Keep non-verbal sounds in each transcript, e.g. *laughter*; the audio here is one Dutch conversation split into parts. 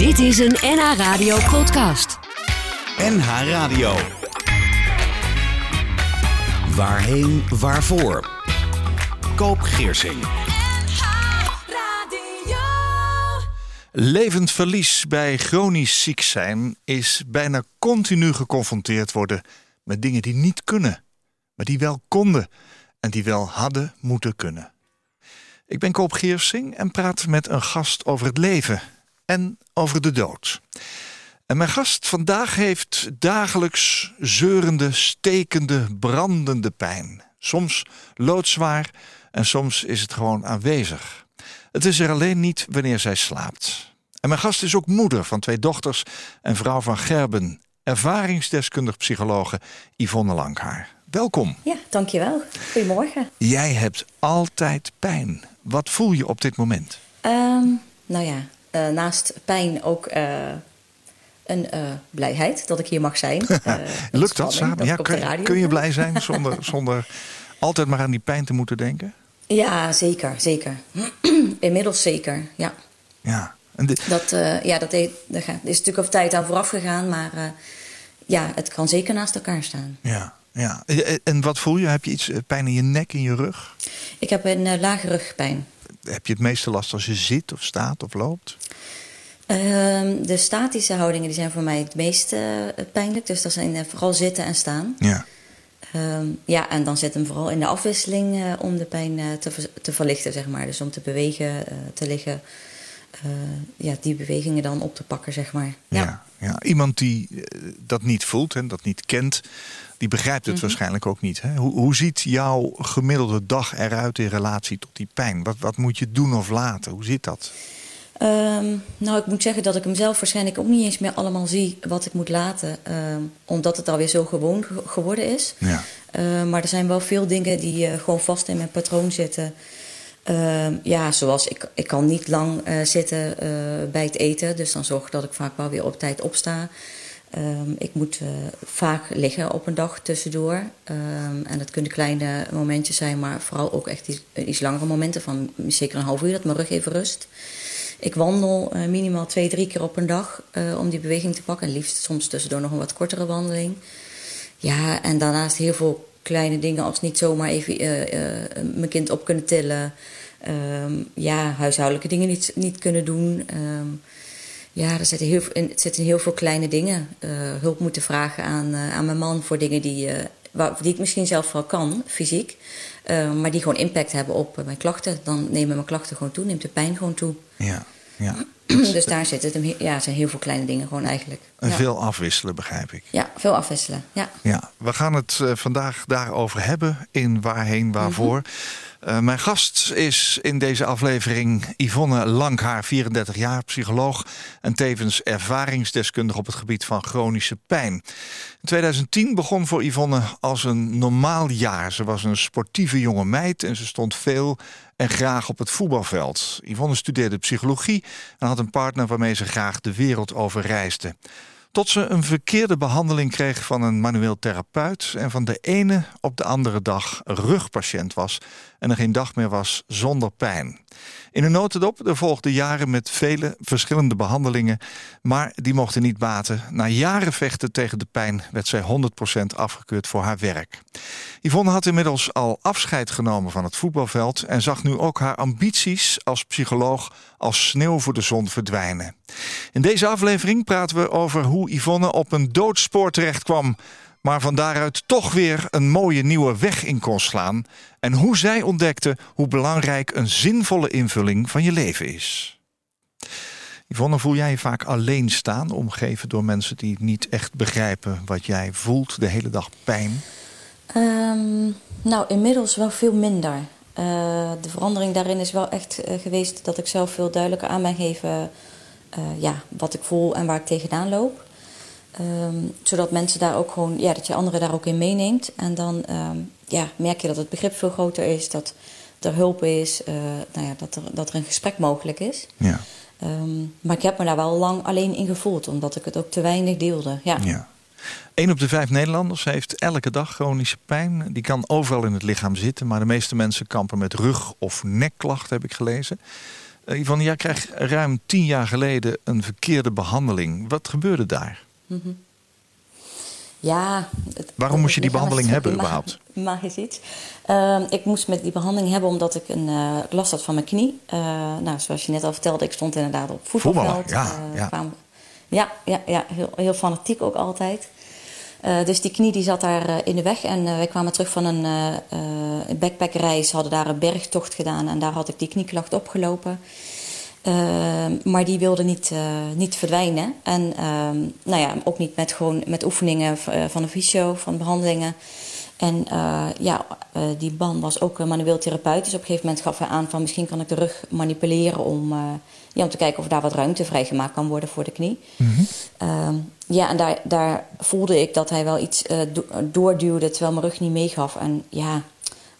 Dit is een NH Radio podcast. NH Radio. Waarheen, waarvoor? Koop Geersing. Levend verlies bij chronisch ziek zijn is bijna continu geconfronteerd worden met dingen die niet kunnen, maar die wel konden en die wel hadden moeten kunnen. Ik ben Koop Geersing en praat met een gast over het leven en over de dood. En mijn gast vandaag heeft dagelijks zeurende, stekende, brandende pijn. Soms loodzwaar en soms is het gewoon aanwezig. Het is er alleen niet wanneer zij slaapt. En mijn gast is ook moeder van twee dochters en vrouw van Gerben, ervaringsdeskundig psychologe Yvonne Langhaar. Welkom. Ja, dankjewel. Goedemorgen. Jij hebt altijd pijn. Wat voel je op dit moment? Um, nou ja, uh, naast pijn ook uh, een uh, blijheid dat ik hier mag zijn. *laughs* Lukt dat samen? Ja, kun, kun, je blij zijn zonder, *laughs* zonder altijd maar aan die pijn te moeten denken? Ja, zeker, zeker. *clears throat* Inmiddels zeker, ja. Ja. En dit... Dat, ja, dat, is natuurlijk over tijd aan vooraf gegaan, maar ja, het kan zeker naast elkaar staan. Ja. Ja, en wat voel je? Heb je iets pijn in je nek, in je rug? Ik heb een lage rugpijn. Heb je het meeste last als je zit of staat of loopt? Uh, de statische houdingen die zijn voor mij het meest uh, pijnlijk. Dus dat zijn vooral zitten en staan. Ja. Uh, ja, en dan zit hem vooral in de afwisseling om de pijn te, te verlichten, zeg maar. Dus om te bewegen, te liggen. Ja, die bewegingen dan op te pakken, zeg maar. Ja, ja, ja. iemand die dat niet voelt en dat niet kent, die begrijpt het mm -hmm. waarschijnlijk ook niet. Hè? Hoe, hoe, ziet jouw gemiddelde dag eruit in relatie tot die pijn? Wat, wat moet je doen of laten? Hoe zit dat? Um, nou, ik moet zeggen dat ik hem zelf waarschijnlijk ook niet eens meer allemaal zie wat ik moet laten. Um, omdat het alweer zo gewoon geworden is. Ja. Uh, maar er zijn wel veel dingen die uh, gewoon vast in mijn patroon zitten. Uh, ja, zoals ik, ik kan niet lang uh, zitten bij het eten. Dus dan zorg ik dat ik vaak wel weer op tijd opsta. Um, ik moet uh, vaak liggen op een dag tussendoor. Um, en dat kunnen kleine momentjes zijn, maar vooral ook echt iets, iets, langere momenten van zeker een half uur dat mijn rug even rust. Ik wandel minimaal twee, drie keer op een dag om die beweging te pakken. En liefst soms tussendoor nog een wat kortere wandeling. Ja, en daarnaast heel veel kleine dingen als niet zomaar even mijn kind op kunnen tillen. Um, ja, huishoudelijke dingen niet, niet kunnen doen. Ja, er zitten heel, het zitten heel veel kleine dingen. Uh, hulp moeten vragen aan, uh, aan mijn man voor dingen die, uh, die ik misschien zelf wel kan, fysiek. maar die gewoon impact hebben op mijn klachten. Dan nemen mijn klachten gewoon toe, neemt de pijn gewoon toe. Ja, ja. *clears throat* dus daar zit het, ja, zijn heel veel kleine dingen gewoon eigenlijk. En ja. veel afwisselen, begrijp ik. Ja, veel afwisselen, ja. ja we gaan het vandaag daarover hebben in Waarheen, Waarvoor. Mm -hmm. Uh, mijn gast is in deze aflevering Yvonne Langhaar, 34 jaar, psycholoog en tevens ervaringsdeskundige op het gebied van chronische pijn. In 2010 begon voor Yvonne als een normaal jaar. Ze was een sportieve jonge meid en ze stond veel en graag op het voetbalveld. Yvonne studeerde psychologie en had een partner waarmee ze graag de wereld over reisde. Tot ze een verkeerde behandeling kreeg van een manueel therapeut en van de ene op de andere dag rugpatiënt was en er geen dag meer was zonder pijn. In een notendop, er volgden jaren met vele verschillende behandelingen, maar die mochten niet baten. Na jaren vechten tegen de pijn werd zij 100% afgekeurd voor haar werk. Yvonne had inmiddels al afscheid genomen van het voetbalveld en zag nu ook haar ambities als psycholoog als sneeuw voor de zon verdwijnen. In deze aflevering praten we over hoe Yvonne op een doodspoor terecht kwam maar van daaruit toch weer een mooie nieuwe weg in kon slaan. En hoe zij ontdekte hoe belangrijk een zinvolle invulling van je leven is. Yvonne, voel jij je vaak alleen staan, omgeven door mensen die niet echt begrijpen wat jij voelt, de hele dag pijn? Um, nou, inmiddels wel veel minder. Uh, de verandering daarin is wel echt uh, geweest dat ik zelf veel duidelijker aan ben geven uh, ja, wat ik voel en waar ik tegenaan loop. Um, zodat mensen daar ook gewoon, ja, dat je anderen daar ook in meeneemt. En dan um, ja, merk je dat het begrip veel groter is, dat er hulp is, uh, nou ja, dat, er, dat er een gesprek mogelijk is. Ja. Um, maar ik heb me daar wel lang alleen in gevoeld, omdat ik het ook te weinig deelde. Ja. ja. Een op de vijf Nederlanders heeft elke dag chronische pijn. Die kan overal in het lichaam zitten, maar de meeste mensen kampen met rug- of nekklachten, heb ik gelezen. Uh, Yvonne, jij kreeg ruim tien jaar geleden een verkeerde behandeling. Wat gebeurde daar? Mm -hmm. Ja. Het, Waarom moest je die behandeling hebben überhaupt? Mag eens iets. Uh, ik moest met die behandeling hebben omdat ik een uh, last had van mijn knie. Uh, nou, zoals je net al vertelde, ik stond inderdaad op voetbalveld. ja, ja. Kwam, ja, ja, ja heel, heel fanatiek ook altijd. Dus die knie die zat daar in de weg. En wij kwamen terug van een backpackreis, hadden daar een bergtocht gedaan. En daar had ik die knieklacht opgelopen. Maar die wilde niet, niet verdwijnen. En ehm, nou ja, ook niet met, gewoon, met oefeningen van de fysio, van behandelingen. En ja, die ban was ook manueel therapeut. Dus op een gegeven moment gaf hij aan van misschien kan ik de rug manipuleren om, ja, om te kijken of daar wat ruimte vrijgemaakt kan worden voor de knie. Mm -hmm. Um, ja, en daar, daar voelde ik dat hij wel iets do doorduwde terwijl mijn rug niet meegaf. En ja,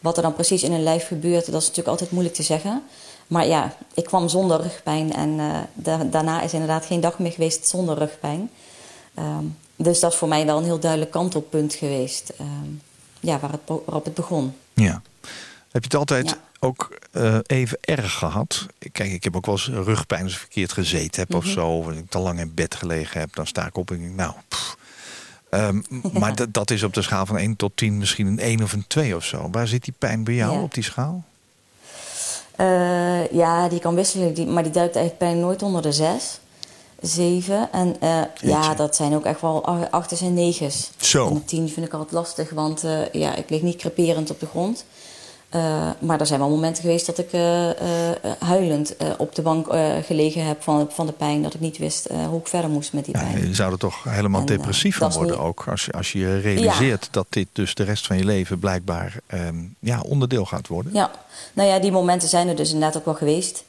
wat er dan precies in een lijf gebeurt, dat is natuurlijk altijd moeilijk te zeggen. Maar ja, ik kwam zonder rugpijn en uh, da daarna is inderdaad geen dag meer geweest zonder rugpijn. Um, dus dat is voor mij wel een heel duidelijk kantelpunt geweest. Um, ja, waar het, waarop het begon. Ja. Heb je het altijd ja. ook uh, even erg gehad? Kijk, ik heb ook wel eens rugpijn als ik verkeerd gezeten heb mm -hmm. of zo. Of als ik te lang in bed gelegen heb, dan sta ik op en denk nou... Um, *laughs* ja. Maar dat is op de schaal van 1 tot 10 misschien een 1 of een 2 of zo. Waar zit die pijn bij jou ja. op die schaal? Uh, ja, die kan wisselen, die, maar die duikt eigenlijk pijn nooit onder de 6. 7. En uh, ja, dat zijn ook echt wel achters en negens. Zo. En 10 vind ik altijd lastig, want uh, ja, ik lig niet creperend op de grond. Uh, maar er zijn wel momenten geweest dat ik uh, uh, huilend op de bank gelegen heb van, van de pijn. Dat ik niet wist hoe ik verder moest met die pijn. Ja, je zou er toch helemaal en, depressief van worden niet... ook. Als je, als je realiseert ja. dat dit dus de rest van je leven blijkbaar um, ja, onderdeel gaat worden. Ja, nou ja, die momenten zijn er dus inderdaad ook wel geweest.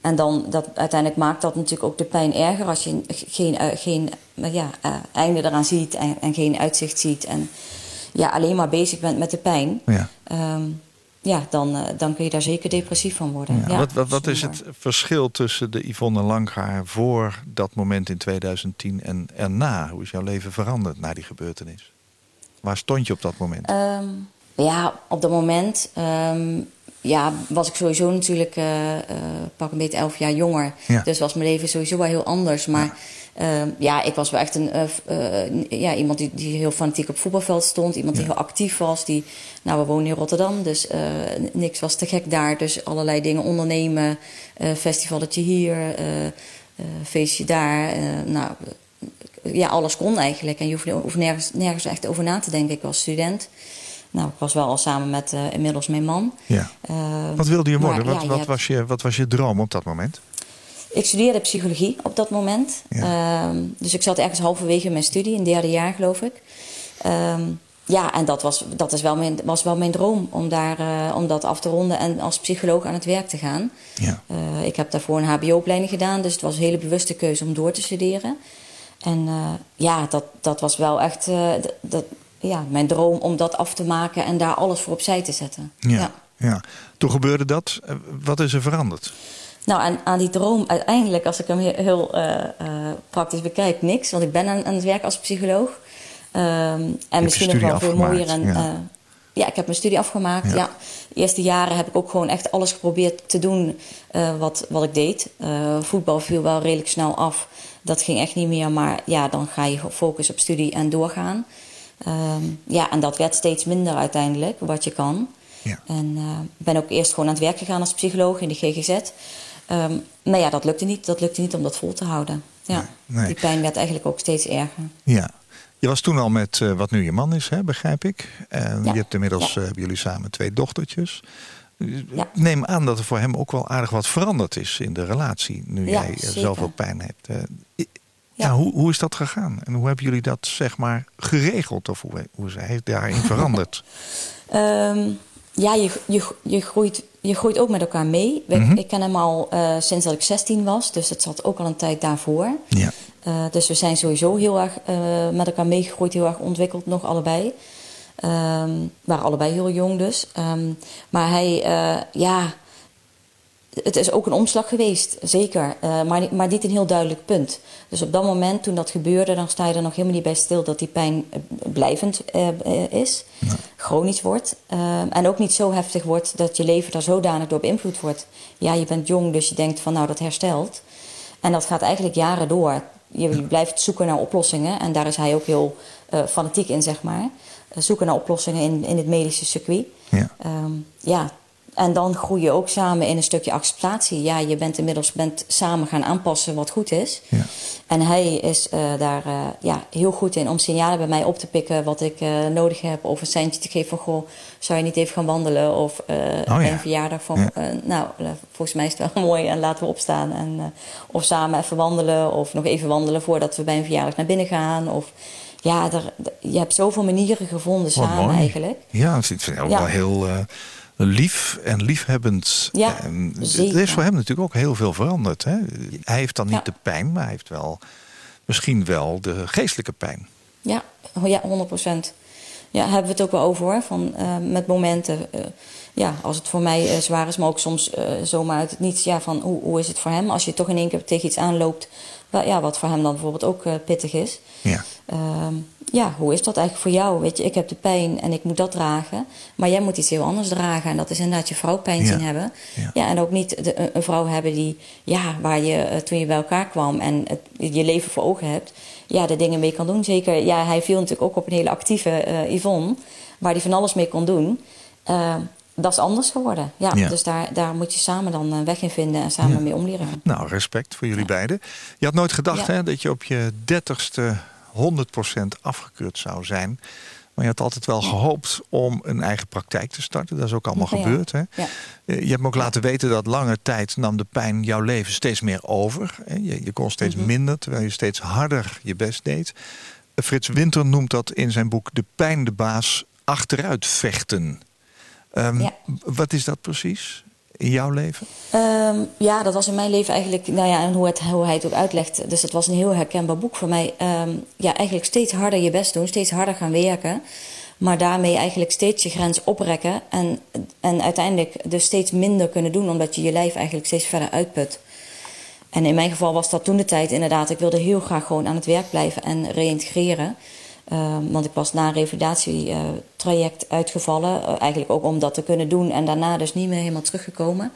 En dan dat, uiteindelijk maakt dat natuurlijk ook de pijn erger als je geen, geen ja, einde eraan ziet en, en, geen uitzicht ziet. En ja, alleen maar bezig bent met de pijn. Ja. Um, ja, dan, uh, dan kun je daar zeker depressief van worden. Ja, ja, wat wat, wat is het verschil tussen de Yvonne Langhaar voor dat moment in 2010 en erna? Hoe is jouw leven veranderd na die gebeurtenis? Waar stond je op dat moment? Um, ja, op dat moment um, ja, was ik sowieso natuurlijk uh, uh, pak een beetje elf jaar jonger. Ja. Dus was mijn leven sowieso wel heel anders. Maar ja. Uh, ja, ik was wel echt een, uh, ja, iemand die, die heel fanatiek op voetbalveld stond. Iemand die ja. heel actief was. Die, nou, we wonen in Rotterdam, dus niks was te gek daar. Dus allerlei dingen ondernemen. festivalletje hier, feestje daar. nou, ja, alles kon eigenlijk. En je hoeft, nergens, nergens echt over na te denken. Ik was student. Nou, ik was wel al samen met inmiddels mijn man. Ja. Uh, wat wilde je worden? Maar, wat, ja, wat, was je, wat was je droom op dat moment? Ik studeerde psychologie op dat moment. Ja. Um, dus ik zat ergens halverwege mijn studie, in derde jaar geloof ik. Um, ja, en dat, was, dat is wel mijn, was wel mijn droom om, daar, uh, om dat af te ronden en als psycholoog aan het werk te gaan. Ja. Uh, ik heb daarvoor een HBO-opleiding gedaan, dus het was een hele bewuste keuze om door te studeren. En uh, ja, dat, dat was wel echt. dat, ja, mijn droom om dat af te maken en daar alles voor opzij te zetten. Ja, ja. ja. toen gebeurde dat. Wat is er veranderd? Nou, aan, aan die droom uiteindelijk, als ik hem heel, uh, uh, praktisch bekijk, niks. Want ik ben aan, aan het werk als psycholoog. Um, en misschien nog wel veel mooier. En, ja. Uh, ja, ik heb mijn studie afgemaakt. Ja. ja. De eerste jaren heb ik ook gewoon echt alles geprobeerd te doen wat, wat ik deed. voetbal viel wel redelijk snel af. Dat ging echt niet meer. Maar ja, dan ga je focussen op studie en doorgaan. Um, ja, en dat werd steeds minder uiteindelijk, wat je kan. Ja. En uh, ben ook eerst gewoon aan het werk gegaan als psycholoog in de GGZ. Um, maar ja, dat lukte niet. Dat lukte niet om dat vol te houden. Ja, nee, nee. Die pijn werd eigenlijk ook steeds erger. Ja. Je was toen al met uh, wat nu je man is, hè, begrijp ik. En ja. je hebt inmiddels, ja. uh, jullie samen twee dochtertjes. Ja. Neem aan dat er voor hem ook wel aardig wat veranderd is in de relatie. Nu jij zeker. zoveel pijn hebt. Uh, ja, hoe, hoe, is dat gegaan? En hoe hebben jullie dat zeg maar geregeld? Of hoe, hoe is hij daarin veranderd? um, *laughs* ja, je, je, je, groeit, je groeit ook met elkaar mee. Mm -hmm. Ik ken hem al uh, sinds dat ik 16 was, dus het zat ook al een tijd daarvoor. Ja. Uh, dus we zijn sowieso heel erg uh, met elkaar meegegroeid, heel erg ontwikkeld nog allebei. Um, waren allebei heel jong dus. Um, maar hij, ja het is ook een omslag geweest, zeker. Uh, maar, maar niet een heel duidelijk punt. Dus op dat moment, toen dat gebeurde, dan sta je er nog helemaal niet bij stil dat die pijn blijvend uh, is, ja. chronisch wordt. Uh, en ook niet zo heftig wordt dat je leven daar zodanig door beïnvloed wordt. Ja, je bent jong, dus je denkt van nou dat herstelt. En dat gaat eigenlijk jaren door. Je, blijft zoeken naar oplossingen. En daar is hij ook heel fanatiek in, zeg maar. zoeken naar oplossingen in, in het medische circuit. Ja. Um, ja, en dan groei je ook samen in een stukje acceptatie. Ja, je bent inmiddels bent samen gaan aanpassen wat goed is. Ja. En hij is uh, daar uh, ja, heel goed in om signalen bij mij op te pikken wat ik uh, nodig heb. Of een seintje te geven van, goh, zou je niet even gaan wandelen? Of oh, ja. een verjaardag van, ja. nou, volgens mij is het wel *laughs* mooi en laten we opstaan. En, of samen even wandelen of nog even wandelen voordat we bij een verjaardag naar binnen gaan. Of ja, er, je hebt zoveel manieren gevonden Wat samen mooi. eigenlijk. Ja, ik vind het ook wel heel lief en liefhebbend. Ja, en zeker. er is voor hem natuurlijk ook heel veel veranderd. Hè? Hij heeft dan niet Ja. de pijn, maar hij heeft wel misschien wel de geestelijke pijn. Ja, oh ja 100 procent. Ja, hebben we het ook wel over hoor. Van, eh, met momenten. eh, ja, als het voor mij eh, zwaar is, maar ook soms zomaar uit het niets. Ja, van hoe, hoe is het voor hem? Als je toch in één keer tegen iets aanloopt. Ja, wat voor hem dan bijvoorbeeld ook eh, pittig is. Ja. Ehm, ja, hoe is dat eigenlijk voor jou? Weet je, ik heb de pijn en ik moet dat dragen. Maar jij moet iets heel anders dragen. En dat is inderdaad je vrouw pijn Ja. zien hebben. Ja. Ja, en ook niet de, een- vrouw hebben die, ja, waar je eh, toen je bij elkaar kwam en het, je leven voor ogen hebt, ja, de dingen mee kan doen. Zeker, ja, hij viel natuurlijk ook op een hele actieve eh, Yvonne, waar hij van alles mee kon doen. Eh, dat is anders geworden. Ja, Ja. Dus daar, daar moet je samen dan een weg in vinden en samen Ja. mee om leren gaan. Nou, respect voor jullie Ja. beiden. Je had nooit gedacht hè, dat je op je dertigste 100% afgekeurd zou zijn. Maar je had altijd wel gehoopt om een eigen praktijk te starten. Dat is ook allemaal gebeurd. Hè? Ja. Eh, Je hebt me ook laten weten dat lange tijd nam de pijn jouw leven steeds meer over. Je, je kon steeds Mhm. minder, terwijl je steeds harder je best deed. Eh, Frits Winter noemt dat in zijn boek De pijn de baas achteruit vechten. Ehm, Ja. Wat is dat precies in jouw leven? Ehm, ja, dat was in mijn leven eigenlijk, nou ja, en hoe, het, hoe hij het ook uitlegt. Dus het was een heel herkenbaar boek voor mij. Ehm, ja, eigenlijk steeds harder je best doen, steeds harder gaan werken. Maar daarmee eigenlijk steeds je grens oprekken. En, en uiteindelijk dus steeds minder kunnen doen, omdat je je lijf eigenlijk steeds verder uitput. En in mijn geval was dat toen de tijd inderdaad. Ik wilde heel graag gewoon aan het werk blijven en reïntegreren. Ehm, want ik was na een revalidatietraject uitgevallen. eh, eigenlijk ook om dat te kunnen doen. En daarna dus niet meer helemaal teruggekomen.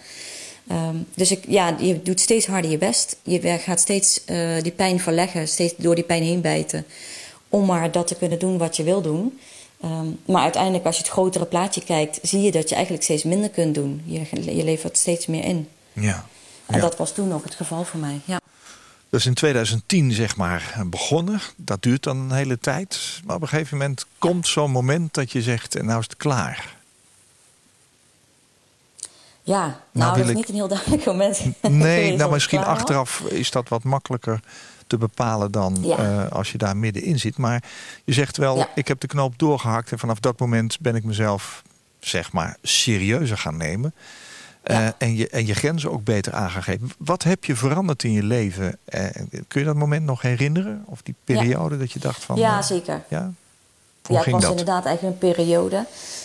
Ehm, dus ik, ja, je doet steeds harder je best. Je gaat steeds eh, die pijn verleggen. Steeds door die pijn heen bijten. Om maar dat te kunnen doen wat je wil doen. Ehm, maar uiteindelijk als je het grotere plaatje kijkt... zie je dat je eigenlijk steeds minder kunt doen. Je, je levert steeds meer in. Ja. En Ja. dat was toen ook het geval voor mij. Ja. Dat is in 2010 zeg maar begonnen. Dat duurt dan een hele tijd. Maar op een gegeven moment komt zo'n moment dat je zegt, en nou is het klaar. Ja, nou, wil dat is ik- niet een heel duidelijk *laughs* moment. Nee, *laughs* nou misschien achteraf is dat wat makkelijker te bepalen dan Ja. eh, als je daar middenin zit. Maar je zegt wel, Ja. ik heb de knoop doorgehakt en vanaf dat moment ben ik mezelf zeg maar serieuzer gaan nemen. Eh, en, je, en je grenzen ook beter aangegeven. Wat heb je veranderd in je leven? Eh, kun je dat moment nog herinneren? Of die periode dat je dacht van... Ja, eh, zeker. ja? Hoe ja, het was dat? inderdaad eigenlijk een periode.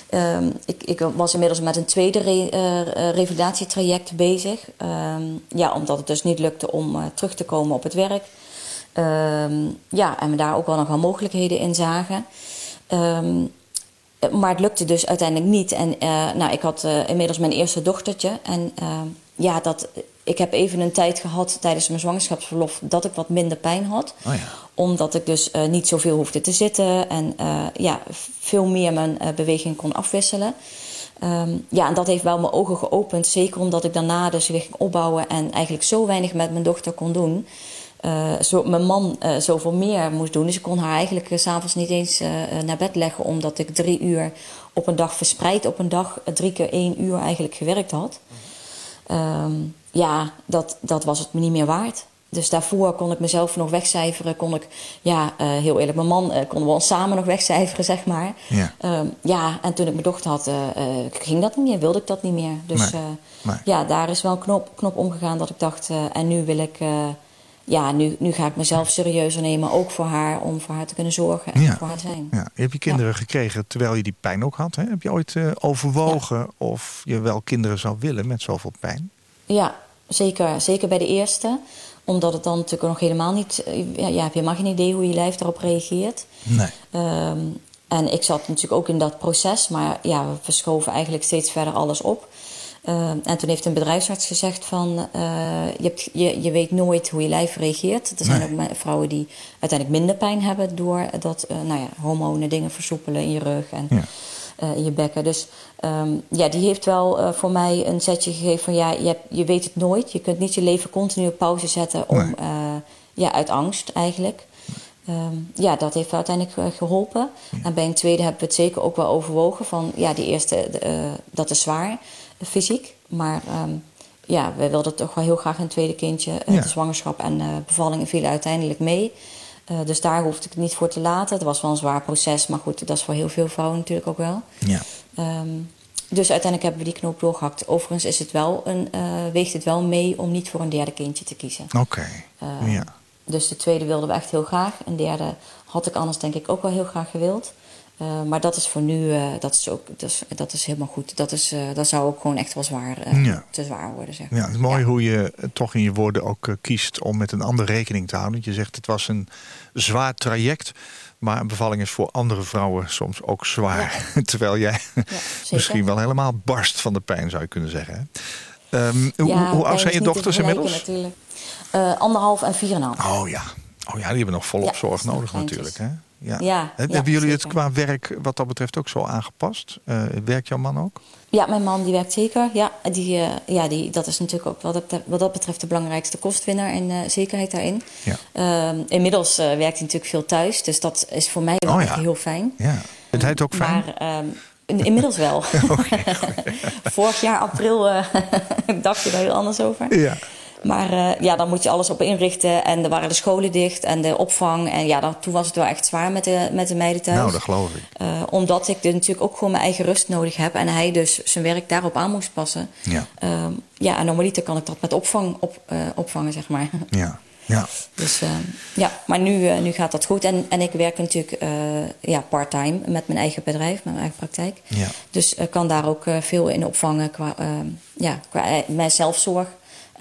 Ehm, ik, ik was inmiddels met een tweede re, revalidatietraject bezig. Ehm, ja, omdat het dus niet lukte om terug te komen op het werk. Ehm, ja, en we daar ook wel nog wel mogelijkheden in zagen. Maar het lukte dus uiteindelijk niet. En eh, nou, ik had eh, inmiddels mijn eerste dochtertje. En eh, ja, dat, ik heb even een tijd gehad tijdens mijn zwangerschapsverlof dat ik wat minder pijn had. Oh ja. Omdat ik dus niet zoveel hoefde te zitten en ja, veel meer mijn beweging kon afwisselen. Ehm, ja, en dat heeft wel mijn ogen geopend. Zeker omdat ik daarna dus weer ging opbouwen en eigenlijk zo weinig met mijn dochter kon doen. Eh, zo, mijn man eh, zoveel meer moest doen. Dus ik kon haar eigenlijk s s'avonds niet eens eh, eh, naar bed leggen. Omdat ik drie uur op een dag verspreid op een dag eh, drie keer één uur eigenlijk gewerkt had. Ehm, ja, dat, dat was het me niet meer waard. Dus daarvoor kon ik mezelf nog wegcijferen. Kon ik, ja, eh, heel eerlijk, mijn man eh, konden we ons samen nog wegcijferen, zeg maar. Ja. Ehm, ja, en toen ik mijn dochter had, eh, eh, ging dat niet meer, wilde ik dat niet meer. Dus Nee, eh, nee. ja, daar is wel een knop, knop omgegaan dat ik dacht, eh, en nu wil ik, eh, ja, nu, nu ga ik mezelf serieuzer nemen, ook voor haar, om voor haar te kunnen zorgen en Ja. voor haar te zijn. Ja. Je hebt je kinderen gekregen terwijl je die pijn ook had. Hè? Heb je ooit eh, overwogen of je wel kinderen zou willen met zoveel pijn? Ja, zeker, zeker bij de eerste. Omdat het dan natuurlijk nog helemaal niet... eh, Ja, je hebt helemaal geen idee hoe je lijf daarop reageert. Nee. Ehm, en ik zat natuurlijk ook in dat proces, maar ja, we verschoven eigenlijk steeds verder alles op. Ehm, en toen heeft een bedrijfsarts gezegd van, eh, je, hebt, je, je weet nooit hoe je lijf reageert. Er zijn Nee. ook vrouwen die uiteindelijk minder pijn hebben door dat eh, nou ja, hormonen dingen versoepelen in je rug en Ja. eh, in je bekken. Dus ehm, ja, die heeft wel eh, voor mij een setje gegeven van, ja, je, hebt- je weet het nooit. Je kunt niet je leven continu op pauze zetten om, Nee. eh, ja, uit angst eigenlijk. Ehm, ja, dat heeft uiteindelijk eh, geholpen. En bij een tweede hebben we het zeker ook wel overwogen. Van ja, die eerste, de, eh, dat is zwaar, eh, fysiek. Maar ehm, ja, we wilden toch wel heel graag een tweede kindje. Eh, Ja. De zwangerschap en eh, bevallingen vielen uiteindelijk mee. Eh, dus daar hoefde ik het niet voor te laten. Het was wel een zwaar proces, maar goed, dat is voor heel veel vrouwen natuurlijk ook wel. Ja. Ehm, dus uiteindelijk hebben we die knoop doorgehakt. Overigens is het wel een, weegt het wel mee om niet voor een derde kindje te kiezen. Oké. Ehm, Ja. Dus de tweede wilden we echt heel graag. Een derde had ik anders denk ik ook wel heel graag gewild. Eh, maar dat is voor nu, eh, dat, is ook, dat, is, dat is helemaal goed. Dat, is, eh, dat zou ook gewoon echt wel zwaar, Ja. te zwaar worden, zeg maar. Ja, het is mooi Ja. hoe je toch in je woorden ook kiest om met een ander rekening te houden. Want Je zegt het was een zwaar traject, maar een bevalling is voor andere vrouwen soms ook zwaar. *laughs* Terwijl jij *laughs* misschien wel helemaal barst van de pijn, zou je kunnen zeggen. Ehm, hoe, hoe oud zijn je dochters inmiddels? Anderhalf en vier en half. Oh ja. oh ja, die hebben nog volop zorg nodig natuurlijk. Hè? Ja. Ja, Heb- ja, hebben jullie het qua werk wat dat betreft ook zo aangepast? Eh, werkt jouw man ook? Ja, mijn man die werkt zeker. Ja, die, eh, ja die, dat is natuurlijk ook wat dat, betreft- wat dat betreft de belangrijkste kostwinner en eh, zekerheid daarin. Ja. Ehm, inmiddels werkt hij natuurlijk veel thuis, dus dat is voor mij wel Oh, echt heel fijn. Ja. Vindt hij het ook fijn? Maar ehm, in- inmiddels wel. *laughs* *laughs* Vorig jaar april *laughs* dacht je daar heel anders over. Ja. Maar eh, ja, dan moet je alles op inrichten. En er waren de scholen dicht en de opvang. En ja, dan, toen was het wel echt zwaar met de, met de meiden thuis. Nou, dat geloof ik. Eh, omdat ik dus natuurlijk ook gewoon mijn eigen rust nodig heb. En hij dus zijn werk daarop aan moest passen. Ja. Ehm, ja, en normaliter kan ik dat met opvang op, eh, opvangen, zeg maar. *laughs* Ja. Ja. Dus ehm, ja, maar nu, nu gaat dat goed. En, en ik werk natuurlijk ja, part-time met mijn eigen bedrijf, met mijn eigen praktijk. Ja. Dus ik kan daar ook veel in opvangen qua, ehm, ja, qua mijn zelfzorg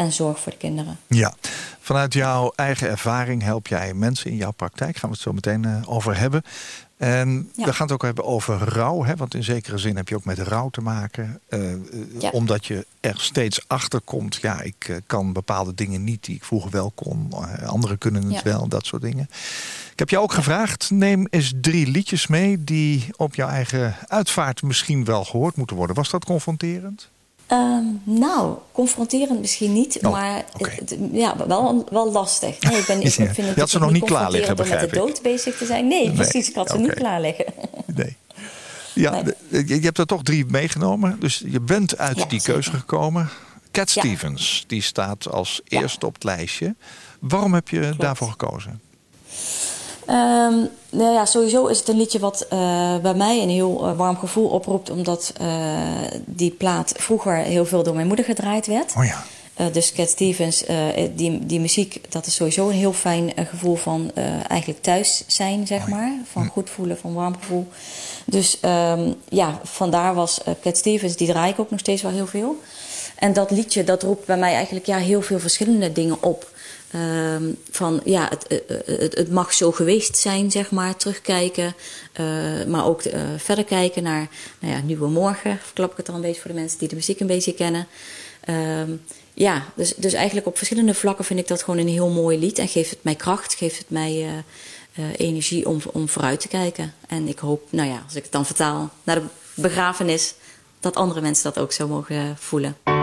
en zorg voor de kinderen. Ja, vanuit jouw eigen ervaring help jij mensen in jouw praktijk. Gaan we het zo meteen eh, over hebben. En Ja. we gaan het ook hebben over rouw. Hè? Want in zekere zin heb je ook met rouw te maken. eh, eh, Ja. Omdat je er steeds achter komt. Ja, ik kan bepaalde dingen niet die ik vroeger wel kon. Eh, anderen kunnen het Ja. wel, dat soort dingen. Ik heb jou ook gevraagd, neem eens drie liedjes mee... die op jouw eigen uitvaart misschien wel gehoord moeten worden. Was dat confronterend? Ehm, nou, confronterend misschien niet, Oh, maar het- ja, wel, wel lastig. Nee, ik, ben, *laughs* ik vind het had ze nog niet klaar liggen, om met de dood bezig te zijn. Nee, Nee, precies, ik had ze niet klaar liggen. *laughs* Nee. Ja, Nee. je hebt er toch drie meegenomen. Dus je bent uit Ja, die zeker. keuze gekomen. Cat Ja. Stevens, die staat als Ja. eerste op het lijstje. Waarom heb je daarvoor gekozen? Ehm, nou ja, sowieso is het een liedje wat eh, bij mij een heel eh, warm gevoel oproept, omdat eh, die plaat vroeger heel veel door mijn moeder gedraaid werd. Oh ja. Eh, dus Cat Stevens, die, die muziek, dat is sowieso een heel fijn gevoel van eigenlijk thuis zijn, zeg maar. Van goed voelen, van warm gevoel. Dus ehm, ja, vandaar was Cat Stevens, die draai ik ook nog steeds wel heel veel. En dat liedje, dat roept bij mij eigenlijk ja, heel veel verschillende dingen op. Ehm, van ja, het, eh, eh, het, het mag zo geweest zijn, zeg maar, terugkijken. eh, maar ook verder kijken naar nou ja, Nieuwe Morgen. Verklap ik het al een beetje voor de mensen die de muziek een beetje kennen. Ehm, ja, dus, dus eigenlijk op verschillende vlakken vind ik dat gewoon een heel mooi lied. En geeft het mij kracht, geeft het mij energie om, om vooruit te kijken. En ik hoop, nou ja, als ik het dan vertaal naar de begrafenis, dat andere mensen dat ook zo mogen voelen.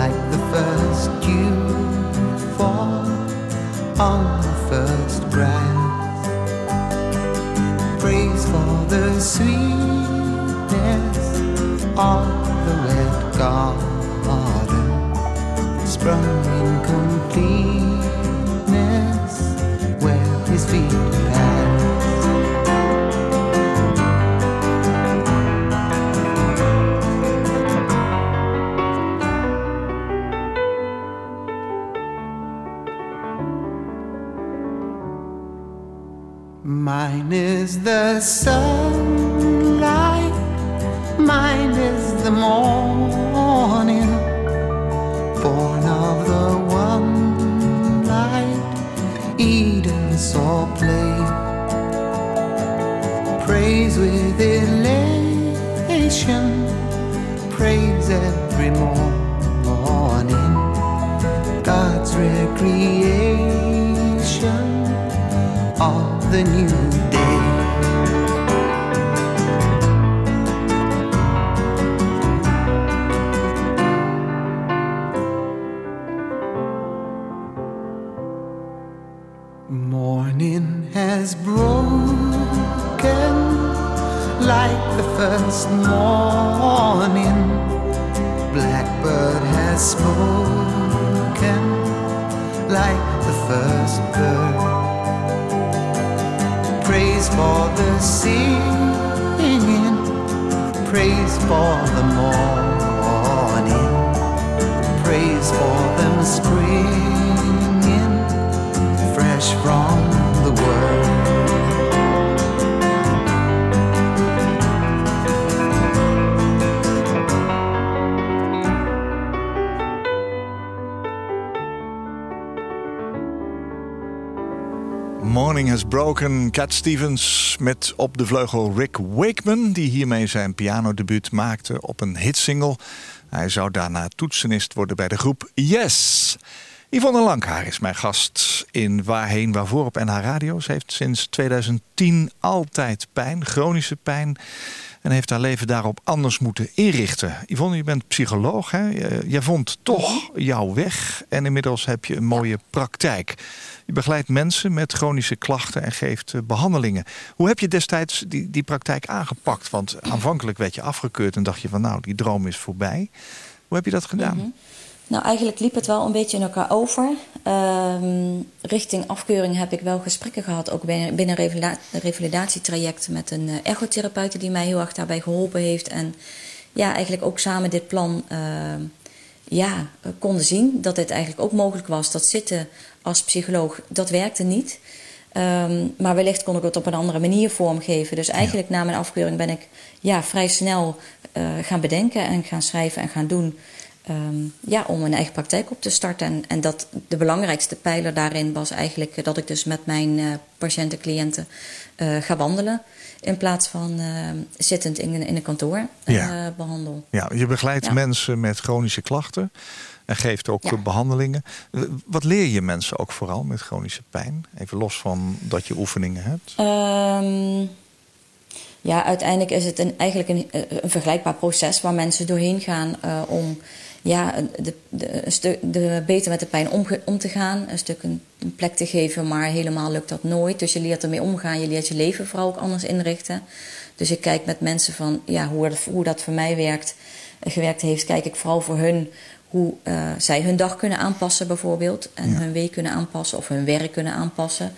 Like the first dew Spoken like the first bird. Praise for the singing, praise for the morning, praise for them springing fresh from Has Broken, Cat Stevens met op de vleugel Rick Wakeman... die hiermee zijn pianodebuut maakte op een hitsingle. Hij zou daarna toetsenist worden bij de groep Yes. Yvonne Lankhaar is mijn gast in Waarheen Waarvoor op NH Radio. Ze heeft sinds 2010 altijd pijn, chronische pijn... en heeft haar leven daarop anders moeten inrichten. Yvonne, je bent psycholoog. Hè? Jij vond toch jouw weg en inmiddels heb je een mooie praktijk. Je begeleidt mensen met chronische klachten en geeft eh, behandelingen. Hoe heb je destijds die, die praktijk aangepakt? Want aanvankelijk werd je afgekeurd en dacht je van nou, die droom is voorbij. Hoe heb je dat gedaan? Nou, eigenlijk liep het wel een beetje in elkaar over. Ehm, richting afkeuring heb ik wel gesprekken gehad, ook binnen, binnen revalidatietraject met een ergotherapeut die mij heel erg daarbij geholpen heeft. En ja, eigenlijk ook samen dit plan ehm, ja, konden zien dat dit eigenlijk ook mogelijk was. Dat zitten als psycholoog, dat werkte niet. Ehm, maar wellicht kon ik het op een andere manier vormgeven. Dus eigenlijk na mijn afkeuring ben ik ja, vrij snel eh, gaan bedenken en gaan schrijven en gaan doen. Ehm, ja, om een eigen praktijk op te starten. En, en dat de belangrijkste pijler daarin was eigenlijk eh, dat ik dus met mijn eh, patiënten, cliënten eh, ga wandelen. In plaats van eh, zittend in, een- in een kantoor Ja. behandel. Ja, je begeleidt Ja. mensen met chronische klachten en geeft ook Ja. eh, behandelingen. Eh, Wat leer je mensen ook vooral met chronische pijn? Even los van dat je oefeningen hebt. Ehm, ja, uiteindelijk is het een, eigenlijk een, een vergelijkbaar proces waar mensen doorheen gaan om ja, de, de, een stuk de, beter met de pijn om, om te gaan. Een stuk een, een plek te geven, maar helemaal lukt dat nooit. Dus je leert ermee omgaan, je leert je leven vooral ook anders inrichten. Dus ik kijk met mensen van ja, hoe, dat, hoe dat voor mij werkt, eh, gewerkt heeft, kijk ik vooral voor hun hoe eh, zij hun dag kunnen aanpassen bijvoorbeeld. En Ja. hun week kunnen aanpassen of hun werk kunnen aanpassen.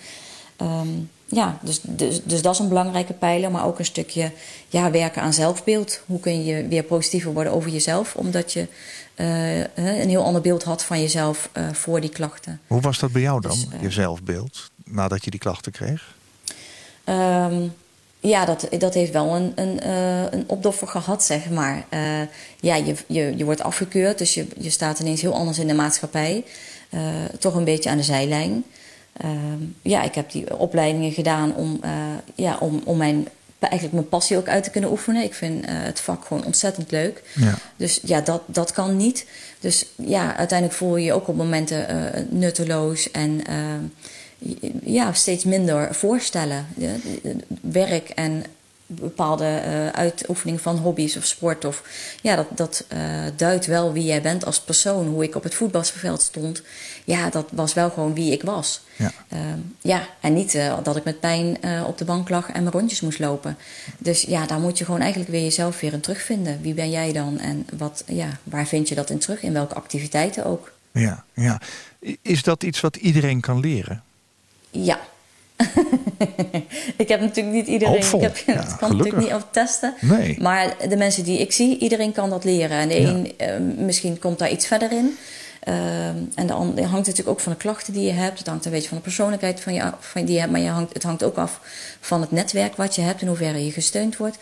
Ehm, ja, dus, dus, dus dat is een belangrijke pijler. Maar ook een stukje ja, werken aan zelfbeeld. Hoe kun je weer positiever worden over jezelf? Omdat je eh, een heel ander beeld had van jezelf eh, voor die klachten. Hoe was dat bij jou dan, Dus, eh, je zelfbeeld, nadat je die klachten kreeg? Ehm, ja, dat, dat heeft wel een, een, eh, een opdoffer gehad, zeg maar. Eh, ja, je, je, je wordt afgekeurd, dus je, je staat ineens heel anders in de maatschappij. Eh, toch een beetje aan de zijlijn. Ehm, ja, ik heb die opleidingen gedaan om, eh, ja, om, om mijn, eigenlijk mijn passie ook uit te kunnen oefenen. Ik vind eh, het vak gewoon ontzettend leuk. Ja. Dus ja, dat, dat kan niet. Dus ja, uiteindelijk voel je je ook op momenten eh, nutteloos en eh, ja, steeds minder voorstellen. Ja, werk en bepaalde uh, uitoefening van hobby's of sport. Of, ja, dat, dat uh, duidt wel wie jij bent als persoon. Hoe ik op het voetbalveld stond. Ja, dat was wel gewoon wie ik was. Ja, uh, ja en niet uh, dat ik met pijn op de bank lag en mijn rondjes moest lopen. Dus ja, daar moet je gewoon eigenlijk weer jezelf weer in terugvinden. Wie ben jij dan en wat, ja, waar vind je dat in terug? In welke activiteiten ook? Ja, ja. Is dat iets wat iedereen kan leren? Ja, *laughs* *laughs* ik heb natuurlijk niet iedereen. Ik heb, *laughs* ja, het kan natuurlijk niet op testen. Nee. Maar de mensen die ik zie, iedereen kan dat leren. En de een, uh, misschien komt daar iets verder in. Uh, en de ander hangt natuurlijk ook van de klachten die je hebt. Het hangt een beetje van de persoonlijkheid van je, van die je hebt. Maar je hangt, het hangt ook af van het netwerk wat je hebt. In hoeverre je gesteund wordt.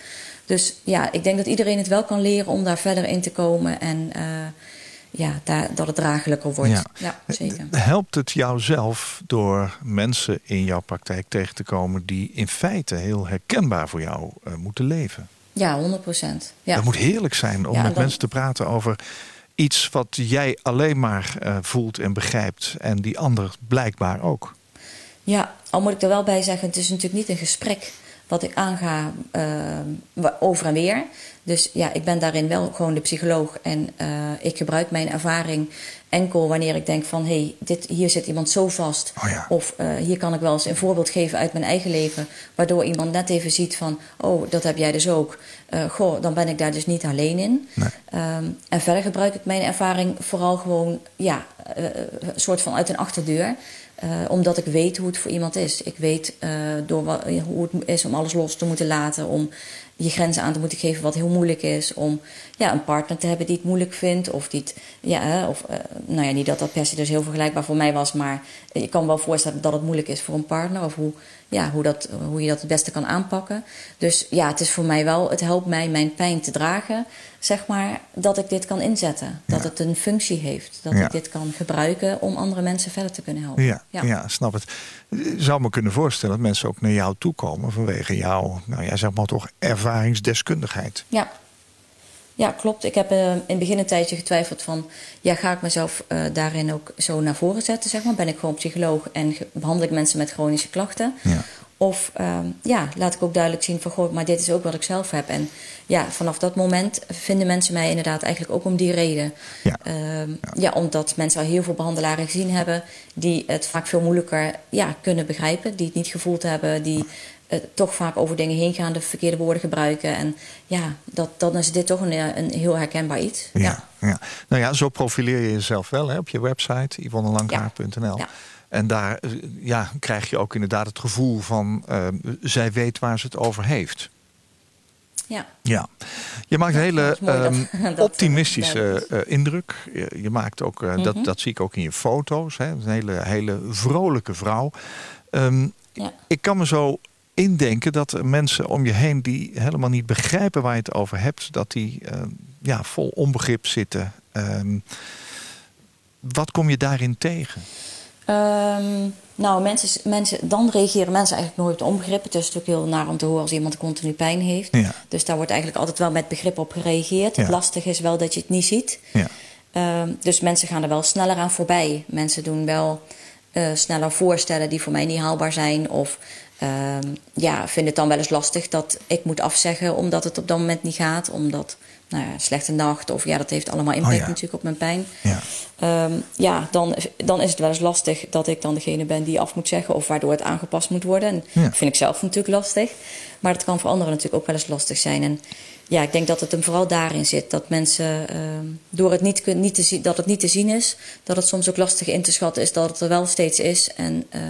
Dus ja, ik denk dat iedereen het wel kan leren om daar verder in te komen. En uh, ja, daar, dat het draaglijker wordt. Ja. ja. zeker. Helpt het jou zelf door mensen in jouw praktijk tegen te komen die in feite heel herkenbaar voor jou uh, moeten leven? Ja, 100 procent. Ja. Dat moet heerlijk zijn om ja, met dan... mensen te praten over iets wat jij alleen maar uh, voelt en begrijpt en die ander blijkbaar ook. Ja, al moet ik er wel bij zeggen, het is natuurlijk niet een gesprek wat ik aanga uh, over en weer. Dus ja, ik ben daarin wel gewoon de psycholoog en uh, ik gebruik mijn ervaring enkel wanneer ik denk van hé, hey, dit, hier zit iemand zo vast. Oh ja. Of uh, hier kan ik wel eens een voorbeeld geven uit mijn eigen leven, waardoor iemand net even ziet van oh, dat heb jij dus ook. Uh, goh, dan ben ik daar dus niet alleen in. Nee. Um, en verder gebruik ik mijn ervaring vooral gewoon ja, een soort van uit een achterdeur. Uh, omdat ik weet hoe het voor iemand is. Ik weet uh, door wat, hoe het is om alles los te moeten laten. Om je grenzen aan te moeten geven wat heel moeilijk is. Om ja, een partner te hebben die het moeilijk vindt. Of, die het, ja, of nou ja, niet dat dat per se dus heel vergelijkbaar voor mij was. Maar je kan wel voorstellen dat het moeilijk is voor een partner. Of hoe, ja, hoe, dat, hoe je dat het beste kan aanpakken. Dus ja, het is voor mij wel, het helpt mij mijn pijn te dragen. Zeg maar dat ik dit kan inzetten. Dat ja. het een functie heeft. Dat ja. ik dit kan gebruiken om andere mensen verder te kunnen helpen. Ja, ja. ja snap het. Je zou me kunnen voorstellen dat mensen ook naar jou toe komen vanwege jouw, nou ja, zeg maar toch ervaringsdeskundigheid. Ja. Ja, klopt. Ik heb uh, in het begin een tijdje getwijfeld van... ja, ga ik mezelf uh, daarin ook zo naar voren zetten, zeg maar? Ben ik gewoon psycholoog en behandel ik mensen met chronische klachten? Ja. Of um, ja, laat ik ook duidelijk zien van... goh, maar dit is ook wat ik zelf heb. En ja, vanaf dat moment vinden mensen mij inderdaad eigenlijk ook om die reden. Ja, ja. ja omdat mensen al heel veel behandelaren gezien hebben... die het vaak veel moeilijker ja, kunnen begrijpen. Die het niet gevoeld hebben, die... Uh, toch vaak over dingen heen gaan, de verkeerde woorden gebruiken. En ja, dat, dan is dit toch een, een heel herkenbaar iets. Ja, ja. ja. Nou ja, zo profileer je jezelf wel hè, op je website, yvonnelankaar.nl. Ja. En daar ja, krijg je ook inderdaad het gevoel van... Uh, zij weet waar ze het over heeft. Ja. ja. Je maakt een hele um, dat, *laughs* optimistische uh, indruk. Je, je, maakt ook, uh, mm -hmm. dat, dat zie ik ook in je foto's. Hè. Een hele, hele vrolijke vrouw. Um, ja. Ik kan me zo indenken dat mensen om je heen die helemaal niet begrijpen waar je het over hebt, dat die uh, ja, vol onbegrip zitten. Um, wat kom je daarin tegen? Um, nou, mensen, mensen, dan reageren mensen eigenlijk nooit op onbegrip. Het is natuurlijk heel naar om te horen als iemand continu pijn heeft. Ja. Dus daar wordt eigenlijk altijd wel met begrip op gereageerd. Ja. Het lastige is wel dat je het niet ziet. Ja. Um, dus mensen gaan er wel sneller aan voorbij. Mensen doen wel uh, sneller voorstellen die voor mij niet haalbaar zijn. Of um, ja, vinden het dan wel eens lastig dat ik moet afzeggen omdat het op dat moment niet gaat. Omdat nou ja, slechte nacht of ja, dat heeft allemaal impact oh ja. natuurlijk op mijn pijn. Ja, um, ja dan, dan is het wel eens lastig dat ik dan degene ben die af moet zeggen of waardoor het aangepast moet worden. En ja. dat vind ik zelf natuurlijk lastig. Maar het kan voor anderen natuurlijk ook wel eens lastig zijn. En ja, ik denk dat het hem vooral daarin zit. Dat mensen um, door het niet, niet te zien, dat het niet te zien is, dat het soms ook lastig in te schatten is dat het er wel steeds is. En uh,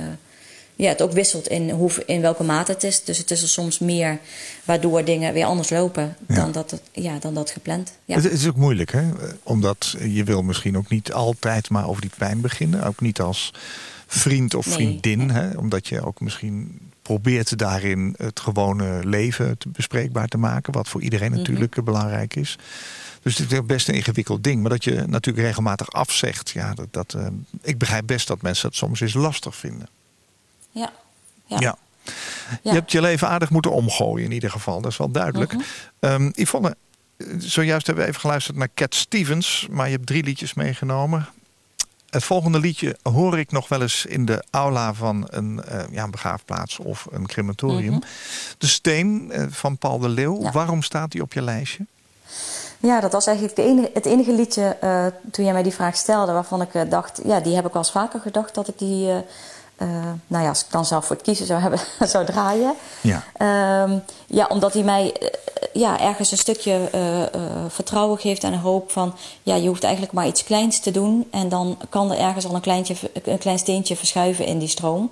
ja, het ook wisselt in, hoe, in welke mate het is. Dus het is er soms meer waardoor dingen weer anders lopen Ja. dan, dat het, ja, dan dat gepland. Ja. Het is ook moeilijk, hè? Omdat je wil misschien ook niet altijd maar over die pijn beginnen. Ook niet als vriend of Nee. vriendin. Hè? Omdat je ook misschien probeert daarin het gewone leven te bespreekbaar te maken. Wat voor iedereen Mhm. natuurlijk belangrijk is. Dus het is best een ingewikkeld ding. Maar dat je natuurlijk regelmatig afzegt. Ja, dat, dat, eh, ik begrijp best dat mensen dat soms eens lastig vinden. Ja. Ja. Ja. Je hebt je leven aardig moeten omgooien in ieder geval. Dat is wel duidelijk. Um, Yvonne, zojuist hebben we even geluisterd naar Cat Stevens. Maar je hebt drie liedjes meegenomen. Het volgende liedje hoor ik nog wel eens in de aula van een, uh, ja, een begraafplaats of een crematorium. Mhm. De Steen uh, van Paul de Leeuw. Ja. Waarom staat die op je lijstje? Ja, dat was eigenlijk de enige, het enige liedje uh, toen jij mij die vraag stelde... waarvan ik dacht, ja, die heb ik wel eens vaker gedacht dat ik die... nou ja, als ik dan zelf voor het kiezen zou hebben, *laughs* zou draaien. Ja. Ehm, ja, omdat hij mij ja, ergens een stukje vertrouwen geeft en hoop van... ja, je hoeft eigenlijk maar iets kleins te doen... en dan kan er ergens al een, kleintje, een klein steentje verschuiven in die stroom...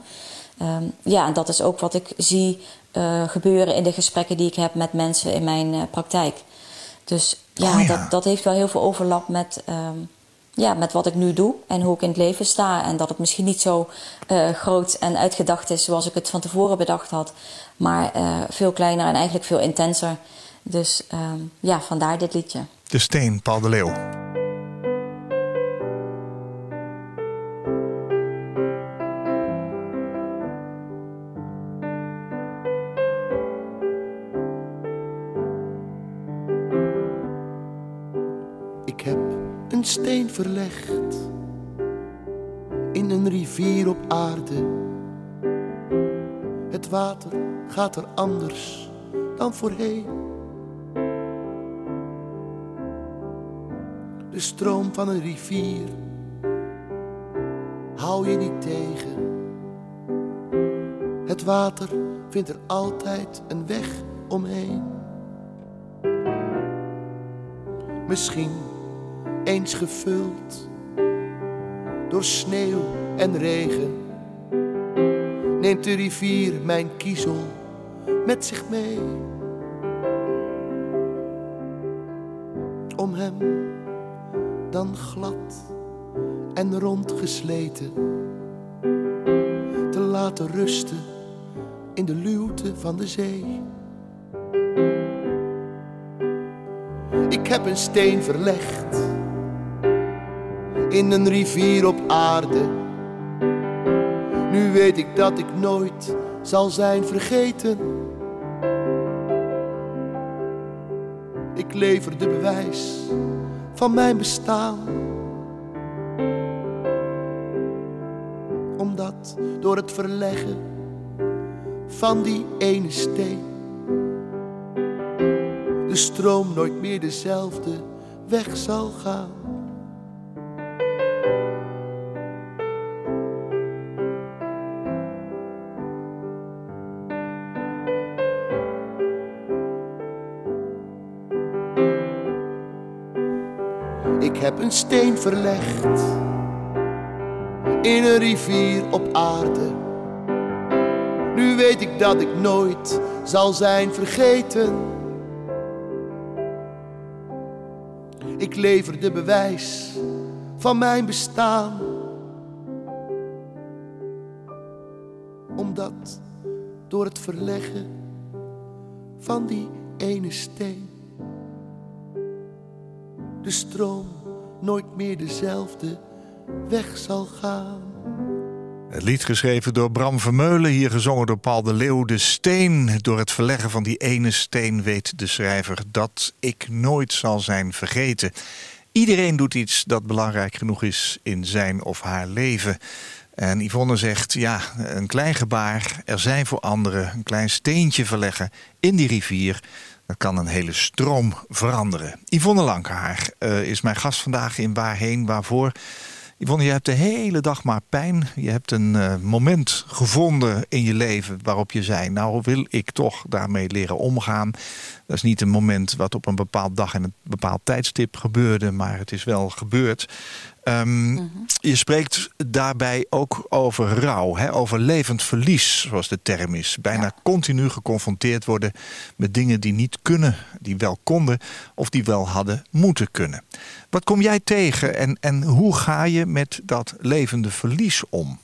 Um, ja, en dat is ook wat ik zie gebeuren in de gesprekken die ik heb met mensen in mijn praktijk. Dus ja, Oh ja. Dat, dat heeft wel heel veel overlap met, um, ja, met wat ik nu doe en hoe ik in het leven sta. En dat het misschien niet zo uh, groot en uitgedacht is zoals ik het van tevoren bedacht had, maar veel kleiner en eigenlijk veel intenser. Dus um, ja, vandaar dit liedje. De Steen, Paul de Leeuw. Gaat er anders dan voorheen. De stroom van een rivier hou je niet tegen. Het water vindt er altijd een weg omheen. Misschien eens gevuld door sneeuw en regen, neemt de rivier mijn kiezel met zich mee. Om hem dan glad en rondgesleten te laten rusten in de luwte van de zee. Ik heb een steen verlegd in een rivier op aarde. Nu weet ik dat ik nooit zal zijn vergeten. Ik lever de bewijs van mijn bestaan. Omdat door het verleggen van die ene steen de stroom nooit meer dezelfde weg zal gaan. Een steen verlegd in een rivier op aarde. Nu weet ik dat ik nooit zal zijn vergeten. Ik lever de bewijs van mijn bestaan. Omdat door het verleggen van die ene steen de stroom nooit meer dezelfde weg zal gaan. Het lied geschreven door Bram Vermeulen, hier gezongen door Paul de Leeuw. De steen, door het verleggen van die ene steen weet de schrijver dat ik nooit zal zijn vergeten. Iedereen doet iets dat belangrijk genoeg is in zijn of haar leven. En Yvonne zegt, ja, een klein gebaar, er zijn voor anderen, een klein steentje verleggen in die rivier. Dat kan een hele stroom veranderen. Yvonne Lankhaar uh, is mijn gast vandaag in Waarheen, Waarvoor. Yvonne, je hebt de hele dag maar pijn. Je hebt een uh, moment gevonden in je leven waarop je zei... nou wil ik toch daarmee leren omgaan. Dat is niet een moment wat op een bepaald dag en een bepaald tijdstip gebeurde... maar het is wel gebeurd. Um, mm-hmm. Je spreekt daarbij ook over rouw, hè? over levend verlies, zoals de term is. Bijna ja. continu geconfronteerd worden met dingen die niet kunnen, die wel konden of die wel hadden moeten kunnen. Wat kom jij tegen en, en hoe ga je met dat levende verlies om?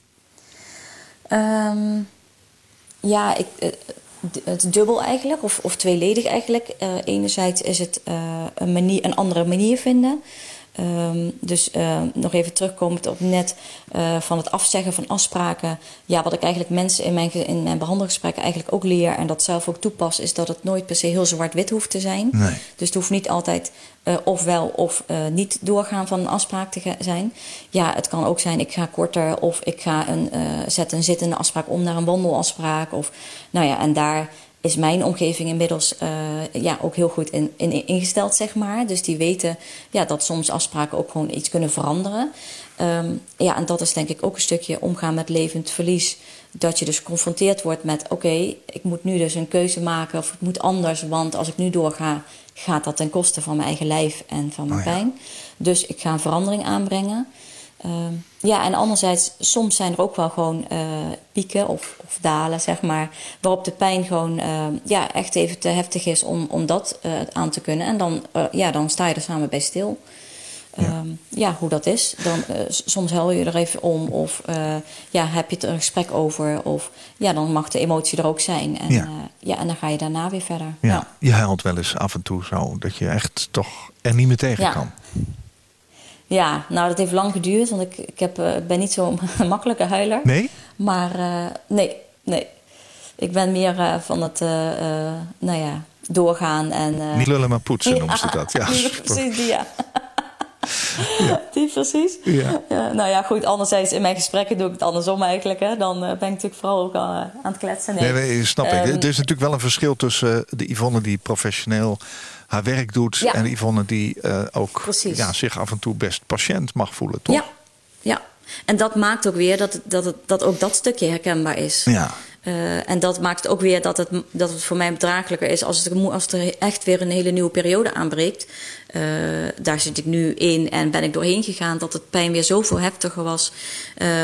Um, ja, ik, het dubbel eigenlijk, of, of tweeledig eigenlijk. Uh, enerzijds is het uh, een, manier, een andere manier vinden. Ehm, dus uh, nog even terugkomend op net uh, van het afzeggen van afspraken. Ja, wat ik eigenlijk mensen in mijn, in mijn behandelgesprekken eigenlijk ook leer en dat zelf ook toepas, is dat het nooit per se heel zwart-wit hoeft te zijn. Nee. Dus het hoeft niet altijd uh, ofwel of niet doorgaan van een afspraak te zijn. Ja, het kan ook zijn, ik ga korter of ik ga een, zet een zittende afspraak om naar een wandelafspraak. Of, nou ja, en daar is mijn omgeving inmiddels uh, ja, ook heel goed in, in, ingesteld, zeg maar. Dus die weten ja, dat soms afspraken ook gewoon iets kunnen veranderen. Um, ja, en dat is denk ik ook een stukje omgaan met levend verlies. Dat je dus geconfronteerd wordt met: oké, okay, ik moet nu dus een keuze maken of het moet anders, want als ik nu doorga, gaat dat ten koste van mijn eigen lijf en van mijn Oh ja. pijn. Dus ik ga een verandering aanbrengen. Um, ja, en anderzijds, soms zijn er ook wel gewoon uh, pieken of, of, dalen, zeg maar, waarop de pijn gewoon uh, ja, echt even te heftig is om, om dat uh, aan te kunnen. En dan, ja, dan sta je er samen bij stil. Ja, um, ja hoe dat is. Dan, soms huil je er even om of ja, heb je het er een gesprek over. Of ja, dan mag de emotie er ook zijn. En, Ja. ja, en dan ga je daarna weer verder. Ja. Je huilt wel eens af en toe zo dat je echt toch er niet meer tegen Ja. kan. Ja, nou dat heeft lang geduurd, want ik, ik heb, uh, ben niet zo'n *laughs* makkelijke huiler. Nee? Maar uh, nee, nee. Ik ben meer uh, van het, nou ja, doorgaan en... Niet lullen maar poetsen noemen ze dat. Ja, *laughs* *laughs* die, precies, die ja. ja. Die precies. Ja. Nou ja, goed, anderzijds in mijn gesprekken doe ik het andersom eigenlijk. Hè. Dan ben ik natuurlijk vooral ook al aan het kletsen. Nee, nee snap ik. Ehm, er is natuurlijk wel een verschil tussen de Yvonne die professioneel haar werk doet... Ja. en Yvonne die uh, ook Precies. ja, zich af en toe best patiënt mag voelen, toch? Ja, ja. En dat maakt ook weer dat, dat, het, dat ook dat stukje herkenbaar is. Ja. Uh, en dat maakt ook weer dat het, dat het voor mij bedraaglijker is als, het, als er echt weer een hele nieuwe periode aanbreekt. Uh, daar zit ik nu in en ben ik doorheen gegaan dat het pijn weer zoveel heftiger was.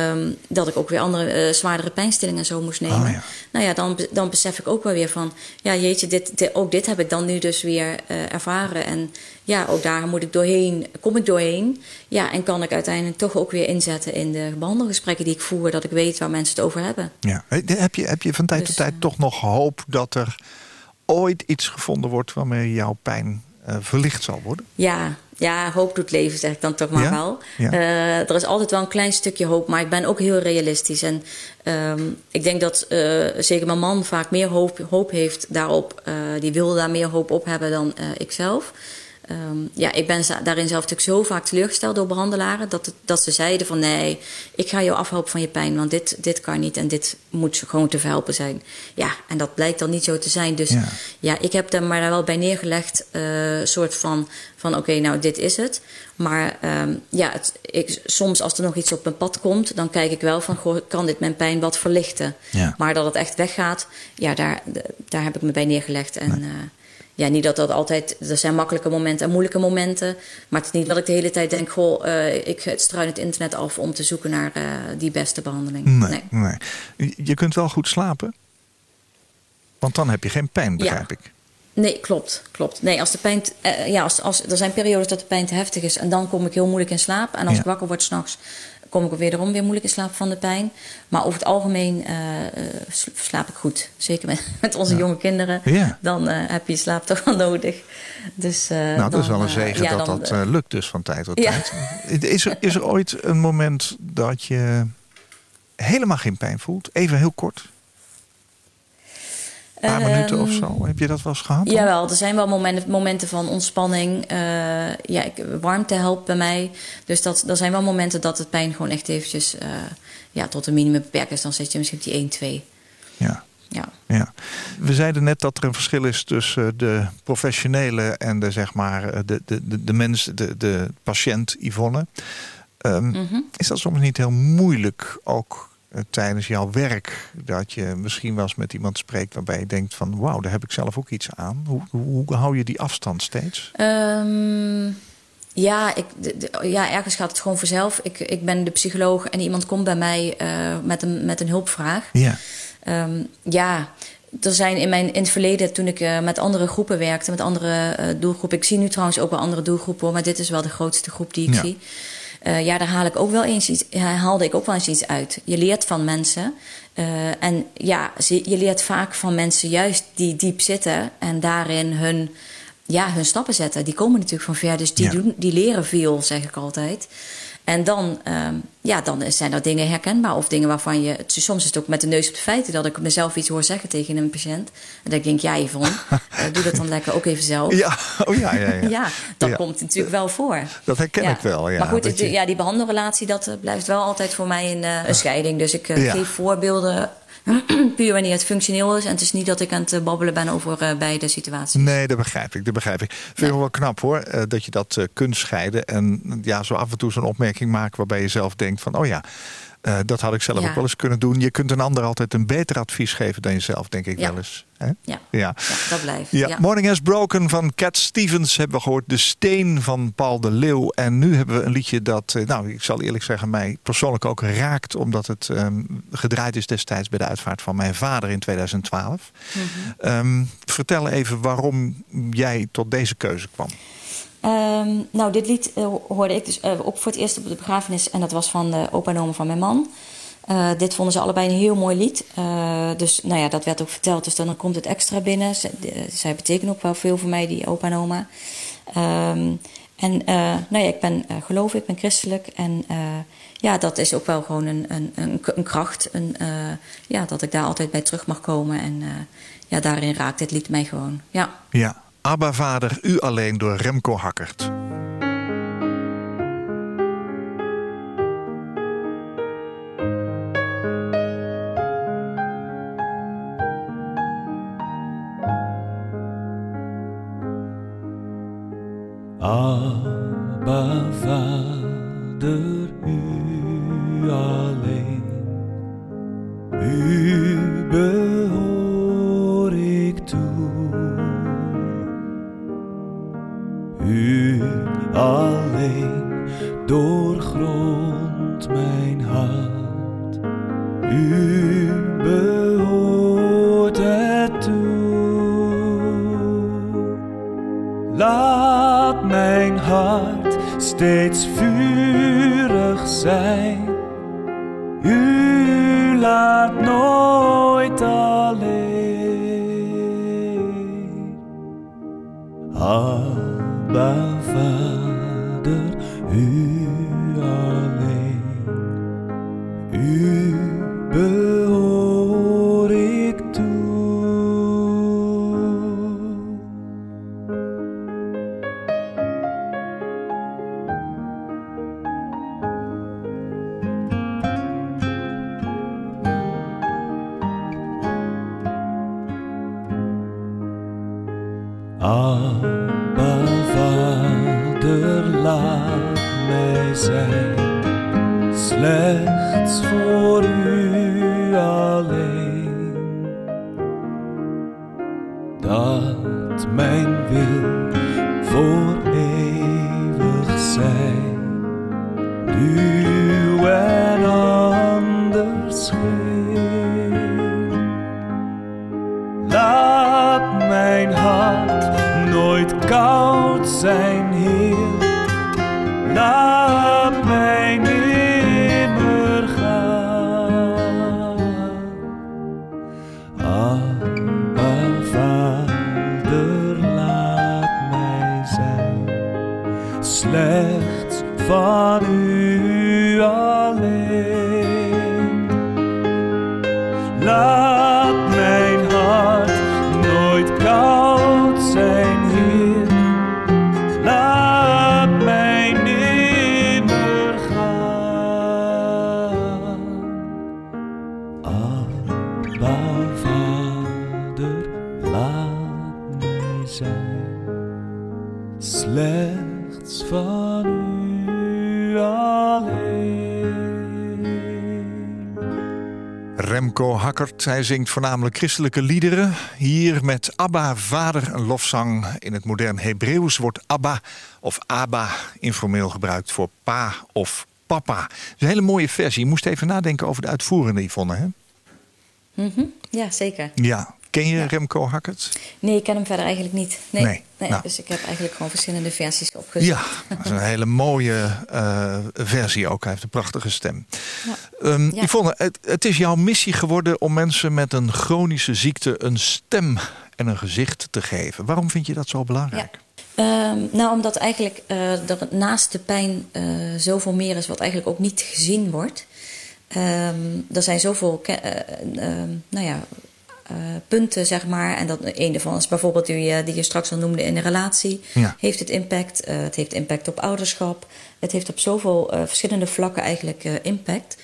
Um, dat ik ook weer andere uh, zwaardere pijnstillingen zo moest nemen. Ja. Nou ja, dan, dan besef ik ook wel weer van, ja jeetje, dit, dit, ook dit heb ik dan nu dus weer uh, ervaren. En ja, ook daar moet ik doorheen, kom ik doorheen. Ja, en kan ik uiteindelijk toch ook weer inzetten in de behandelgesprekken die ik voer, dat ik weet waar mensen het over hebben. Ja. Heb, je, heb je van tijd Dus, tot tijd toch nog hoop dat er ooit iets gevonden wordt waarmee jouw pijn verlicht zal worden? Ja, ja, hoop doet leven, zeg ik dan toch maar Ja? wel. Ja. Uh, er is altijd wel een klein stukje hoop, maar ik ben ook heel realistisch. En um, ik denk dat uh, zeker mijn man vaak meer hoop, hoop heeft daarop. Uh, die wil daar meer hoop op hebben dan ikzelf. Um, ja, ik ben daarin zelf natuurlijk zo vaak teleurgesteld door behandelaren. Dat, het, dat ze zeiden van nee, ik ga jou afhelpen van je pijn. Want dit, dit kan niet en dit moet gewoon te verhelpen zijn. Ja, en dat blijkt dan niet zo te zijn. Dus Ja. ja, ik heb er maar wel bij neergelegd. Een soort van, van oké, nou dit is het. Maar um, ja, het, ik, soms als er nog iets op mijn pad komt... dan kijk ik wel van, goh, kan dit mijn pijn wat verlichten? Ja. Maar dat het echt weggaat, ja, daar, daar heb ik me bij neergelegd. En nee. uh, ja, niet dat dat altijd... Er zijn makkelijke momenten en moeilijke momenten. Maar het is niet dat ik de hele tijd denk... goh, uh, ik struin het internet af om te zoeken naar uh, die beste behandeling. Nee, nee. nee, Je kunt wel goed slapen. Want dan heb je geen pijn, begrijp ja. ik. Nee, klopt, klopt. Nee, als de pijn, uh, ja, als, als, er zijn periodes dat de pijn te heftig is en dan kom ik heel moeilijk in slaap. En als Ja. ik wakker word s'nachts, kom ik wederom weer moeilijk in slaap van de pijn. Maar over het algemeen uh, slaap ik goed. Zeker met, *laughs* met onze Ja. jonge kinderen. Ja. Dan uh, heb je slaap *laughs* toch wel nodig. Dus, uh, Nou, dat is wel een zegen ja, dat dan, dat lukt dus van tijd tot tijd. Is er, is er ooit een moment dat je helemaal geen pijn voelt? Even heel kort. Een paar Ehm, minuten of zo. Heb je dat wel eens gehad? Jawel, er zijn wel momenten, momenten van ontspanning. Eh, ja, ik, warmte helpt bij mij. Dus dat, er zijn wel momenten dat het pijn gewoon echt eventjes eh, ja, tot een minimum beperkt is. Dan zit je misschien op die 1, 2. Ja. Ja. Ja. We zeiden net dat er een verschil is tussen de professionele en de, zeg maar, de, de, de, de mens, de, de patiënt Yvonne. Ehm, Mhm. Is dat soms niet heel moeilijk ook eh, tijdens jouw werk? Dat je misschien wel eens met iemand spreekt waarbij je denkt van wauw, daar heb ik zelf ook iets aan. Hoe, hoe, hoe hou je die afstand steeds? Ehm, ja, ik, ja, ergens gaat het gewoon vanzelf. Ik, ik ben de psycholoog en iemand komt bij mij eh, met, een, met een hulpvraag. Ja, Ehm, ja, er zijn in, mijn, in het verleden, toen ik eh, met andere groepen werkte, met andere eh, doelgroepen. Ik zie nu trouwens ook wel andere doelgroepen, hoor, maar dit is wel de grootste groep die ik Ja. zie. Eh, ja, daar haal ik ook wel eens iets, haalde ik ook wel eens iets uit. Je leert van mensen. eh, en ja, je leert vaak van mensen juist die diep zitten en daarin hun ja, hun stappen zetten. Die komen natuurlijk van ver, dus die, Ja. doen, die leren veel, zeg ik altijd. En dan, ehm, ja, dan zijn er dingen herkenbaar of dingen waarvan je... Soms is het ook met de neus op de feiten dat ik mezelf iets hoor zeggen tegen een patiënt. En dat ik denk, ja Yvonne, *laughs* eh, doe dat dan lekker ook even zelf. Ja, oh ja, ja, ja. *laughs* Ja, dat Ja. komt natuurlijk wel voor. Dat herken Ja. ik wel, ja. maar goed, dat het- je- ja, die behandelrelatie, dat eh, blijft wel altijd voor mij een, eh, een scheiding. Dus ik geef voorbeelden *clears throat* puur wanneer het functioneel is. En het is niet dat ik aan het eh, babbelen ben over eh, beide situaties. Nee, dat begrijp ik. Dat begrijp ik. Vind ik wel knap hoor, eh, dat je dat kunt scheiden. En ja, zo af en toe zo'n opmerking maken waarbij je zelf denkt van, oh ja, eh, dat had ik zelf Ja. ook wel eens kunnen doen. Je kunt een ander altijd een beter advies geven dan jezelf, denk ik Ja. wel eens. Hè? Ja, Ja. dat blijft. Ja. Morning Has Broken van Cat Stevens hebben we gehoord. De Steen van Paul de Leeuw. En nu hebben we een liedje dat, eh, nou, ik zal eerlijk zeggen, mij persoonlijk ook raakt. Omdat het ehm, gedraaid is destijds bij de uitvaart van mijn vader in 2012. Mhm. Ehm, vertel even waarom jij tot deze keuze kwam. Ehm, nou, dit lied eh, hoorde ik dus eh, op voor het eerst op de begrafenis. En dat was van de opa en oma van mijn man. Eh, dit vonden ze allebei een heel mooi lied. Dus nou ja, dat werd ook verteld. Dus dan komt het extra binnen. Zij betekenen ook wel veel voor mij, die opa en oma. Ehm, en nou ja, ik ben geloof, ik ben christelijk. En ja, dat is ook wel gewoon een, een, een, kracht. Een, ja, dat ik daar altijd bij terug mag komen. En ja, daarin raakt dit lied mij gewoon. Ja. Ja, Abba Vader, u alleen door Remco Hakkert. Abba, U alleen doorgrond mijn hart. U behoort het toe. Laat mijn hart steeds vurig zijn. U laat nooit alleen. Abba, zijn, Heer. Hij zingt voornamelijk christelijke liederen. Hier met Abba, Vader, een lofzang. In het modern Hebreeuws wordt Abba of Abba informeel gebruikt voor pa of papa. Het is een hele mooie versie. Je moest even nadenken over de uitvoerende Yvonne. Hè? Mhm. Ja, zeker. Ja, Ken je Remco Hackert? Nee, ik ken hem verder eigenlijk niet. Nee. Nee, nee, nou. Dus ik heb eigenlijk gewoon verschillende versies opgezet. Ja, dat is een hele mooie eh, versie ook. Hij heeft een prachtige stem. Ja. Ja. Yvonne, het, het is jouw missie geworden om mensen met een chronische ziekte een stem en een gezicht te geven. Waarom vind je dat zo belangrijk? Ehm, nou, omdat eigenlijk er naast de pijn eh, zoveel meer is wat eigenlijk ook niet gezien wordt. Ehm, er zijn zoveel nou ja, punten, zeg maar. En dat, een daarvan is bijvoorbeeld die, je- die je straks al noemde in een relatie. Ja. Heeft het impact? Eh, het heeft impact op ouderschap. Het heeft op zoveel eh, verschillende vlakken eigenlijk eh, impact.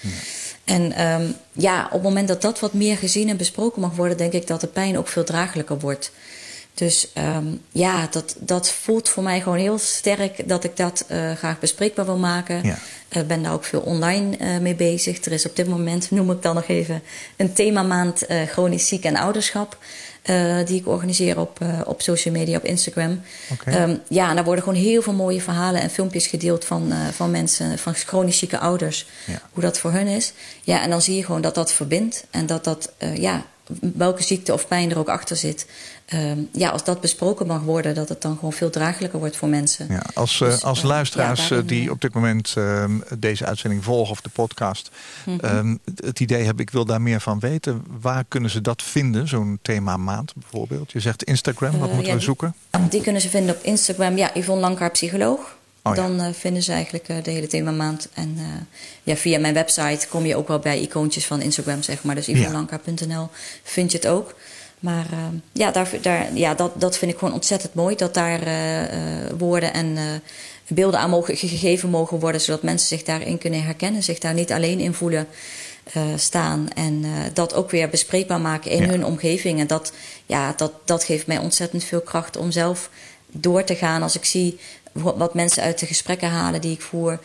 En ehm, ja, op het moment dat dat wat meer gezien en besproken mag worden, denk ik dat de pijn ook veel draaglijker wordt. Dus ehm, ja, dat, dat voelt voor mij gewoon heel sterk dat ik dat eh, graag bespreekbaar wil maken. Ja. Ik ben daar ook veel online eh, mee bezig. Er is op dit moment, noem ik dan nog even, een themamaand eh chronisch ziek en ouderschap. eh, die ik organiseer op, eh, op social media, op Instagram. Ehm, ja, en daar worden gewoon heel veel mooie verhalen en filmpjes gedeeld van, eh, van mensen, van chronisch zieke ouders. Ja. Hoe dat voor hun is. Ja, en dan zie je gewoon dat dat verbindt. En dat dat, eh, ja, welke ziekte of pijn er ook achter zit. Ehm, ja, als dat besproken mag worden, dat het dan gewoon veel draaglijker wordt voor mensen. Ja, als, eh, Dus, als eh, luisteraars ja, eh, die op dit moment ehm, deze uitzending volgen of de podcast, Mhm. ehm, het idee hebben, ik wil daar meer van weten. Waar kunnen ze dat vinden, zo'n thema maand bijvoorbeeld? Je zegt Instagram, wat moeten ja, we die- zoeken? Die kunnen ze vinden op Instagram. Ja, Yvonne Langkaart, psycholoog. Oh ja. Dan vinden ze eigenlijk de hele themamaand. En eh, ja, via mijn website kom je ook wel bij icoontjes van Instagram, zeg maar. Dus Ja. yvonnelankaart.nl vind je het ook. Maar eh, ja, daar, daar, ja dat, dat vind ik gewoon ontzettend mooi. Dat daar eh, eh, woorden en beelden aan mogen, gegeven mogen worden. Zodat mensen zich daarin kunnen herkennen. Zich daar niet alleen in voelen staan. En dat ook weer bespreekbaar maken in Ja. hun omgeving. En dat, ja, dat, dat geeft mij ontzettend veel kracht om zelf door te gaan. Als ik zie wa- wat mensen uit de gesprekken halen die ik voer.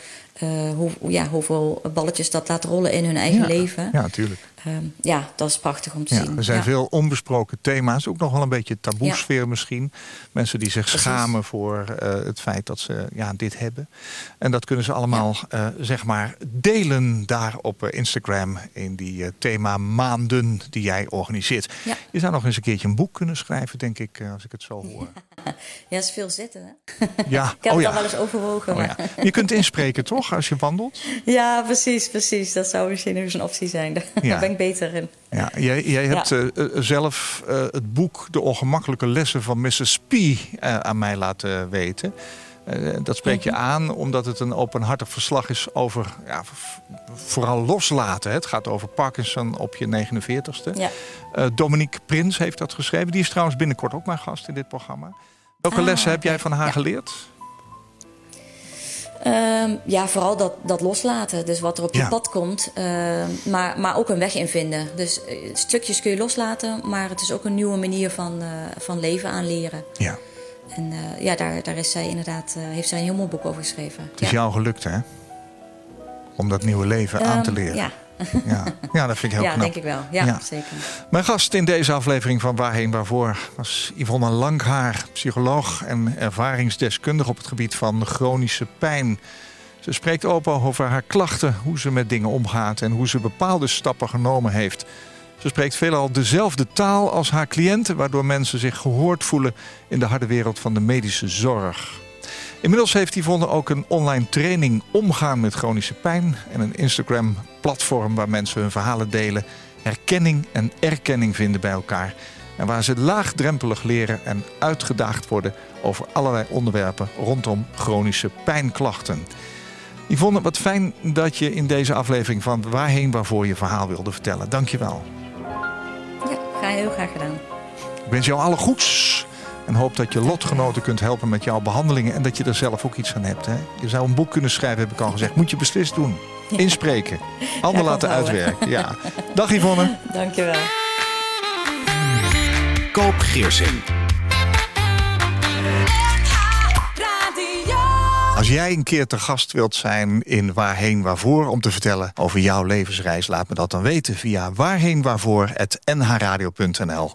hoe, ja, hoeveel balletjes dat laat rollen in hun eigen Ja. leven. Ja, natuurlijk. Ehm, ja, dat is prachtig om te Ja, zien. er zijn Ja. veel onbesproken thema's. Ook nog wel een beetje taboesfeer misschien. Mensen die zich Precies. schamen voor eh, het feit dat ze ja, dit hebben. En dat kunnen ze allemaal eh, zeg maar delen daar op eh, Instagram. In die thema maanden die jij organiseert. Je zou nog eens een keertje een boek kunnen schrijven, denk ik, als ik het zo hoor. *laughs* Ja, is veel zitten. Hè? Ja, *laughs* Ik heb oh het al wel eens overwogen. Oh maar-. Je kunt inspreken, toch, als je wandelt? *laughs* Ja, precies, precies. Dat zou misschien nog eens een optie zijn. Daar ben ik beter in. Ja, jij, jij hebt Ja. eh, eh, zelf eh, het boek De Ongemakkelijke Lessen van Mrs. P aan mij laten weten. Dat spreekt je aan omdat het een openhartig verslag is over ja, vooral loslaten. hè. Het gaat over Parkinson op je 49ste. Ja. Dominique Prins heeft dat geschreven. Die is trouwens binnenkort ook mijn gast in dit programma. Welke Ah, lessen heb jij van haar geleerd? Ehm, ja, vooral dat, dat loslaten. Dus wat er op je Ja. pad komt. ehm, maar, maar ook een weg in vinden. Dus eh, stukjes kun je loslaten. Maar het is ook een nieuwe manier van, eh, van leven aanleren. Ja, En eh, ja, daar, daar is zij inderdaad, heeft zij een heel mooi boek over geschreven. het is ja. jou gelukt hè? Om dat nieuwe leven aan te Ehm, leren. Ja, Ja. ja, dat vind ik heel *laughs* ja knap. denk ik wel. Ja, Ja. zeker. Mijn gast in deze aflevering van Waarheen Waarvoor was Yvonne Langhaar, psycholoog en ervaringsdeskundige op het gebied van chronische pijn. Ze spreekt open over haar klachten, hoe ze met dingen omgaat en hoe ze bepaalde stappen genomen heeft. Ze spreekt veelal dezelfde taal als haar cliënten, waardoor mensen zich gehoord voelen in de harde wereld van de medische zorg. Inmiddels heeft Yvonne ook een online training omgaan met chronische pijn en een Instagram-platform waar mensen hun verhalen delen, herkenning en erkenning vinden bij elkaar. En waar ze laagdrempelig leren en uitgedaagd worden over allerlei onderwerpen rondom chronische pijnklachten. Yvonne, wat fijn dat je in deze aflevering van Waarheen Waarvoor je verhaal wilde vertellen. Dank je wel. Ja, ga heel graag gedaan. Ik wens jou alle goeds. En hoop dat je lotgenoten kunt helpen met jouw behandelingen. En dat je er zelf ook iets aan hebt. Hè? Je zou een boek kunnen schrijven, heb ik al gezegd. Moet je beslist doen. Inspreken. Handen Ja, laten uitwerken. Ja. Dag Yvonne. *laughs* Dankjewel. Koop Geersing. Als jij een keer te gast wilt zijn in Waarheen Waarvoor... om te vertellen over jouw levensreis, laat me dat dan weten... via waarheenwaarvoor.nhradio.nl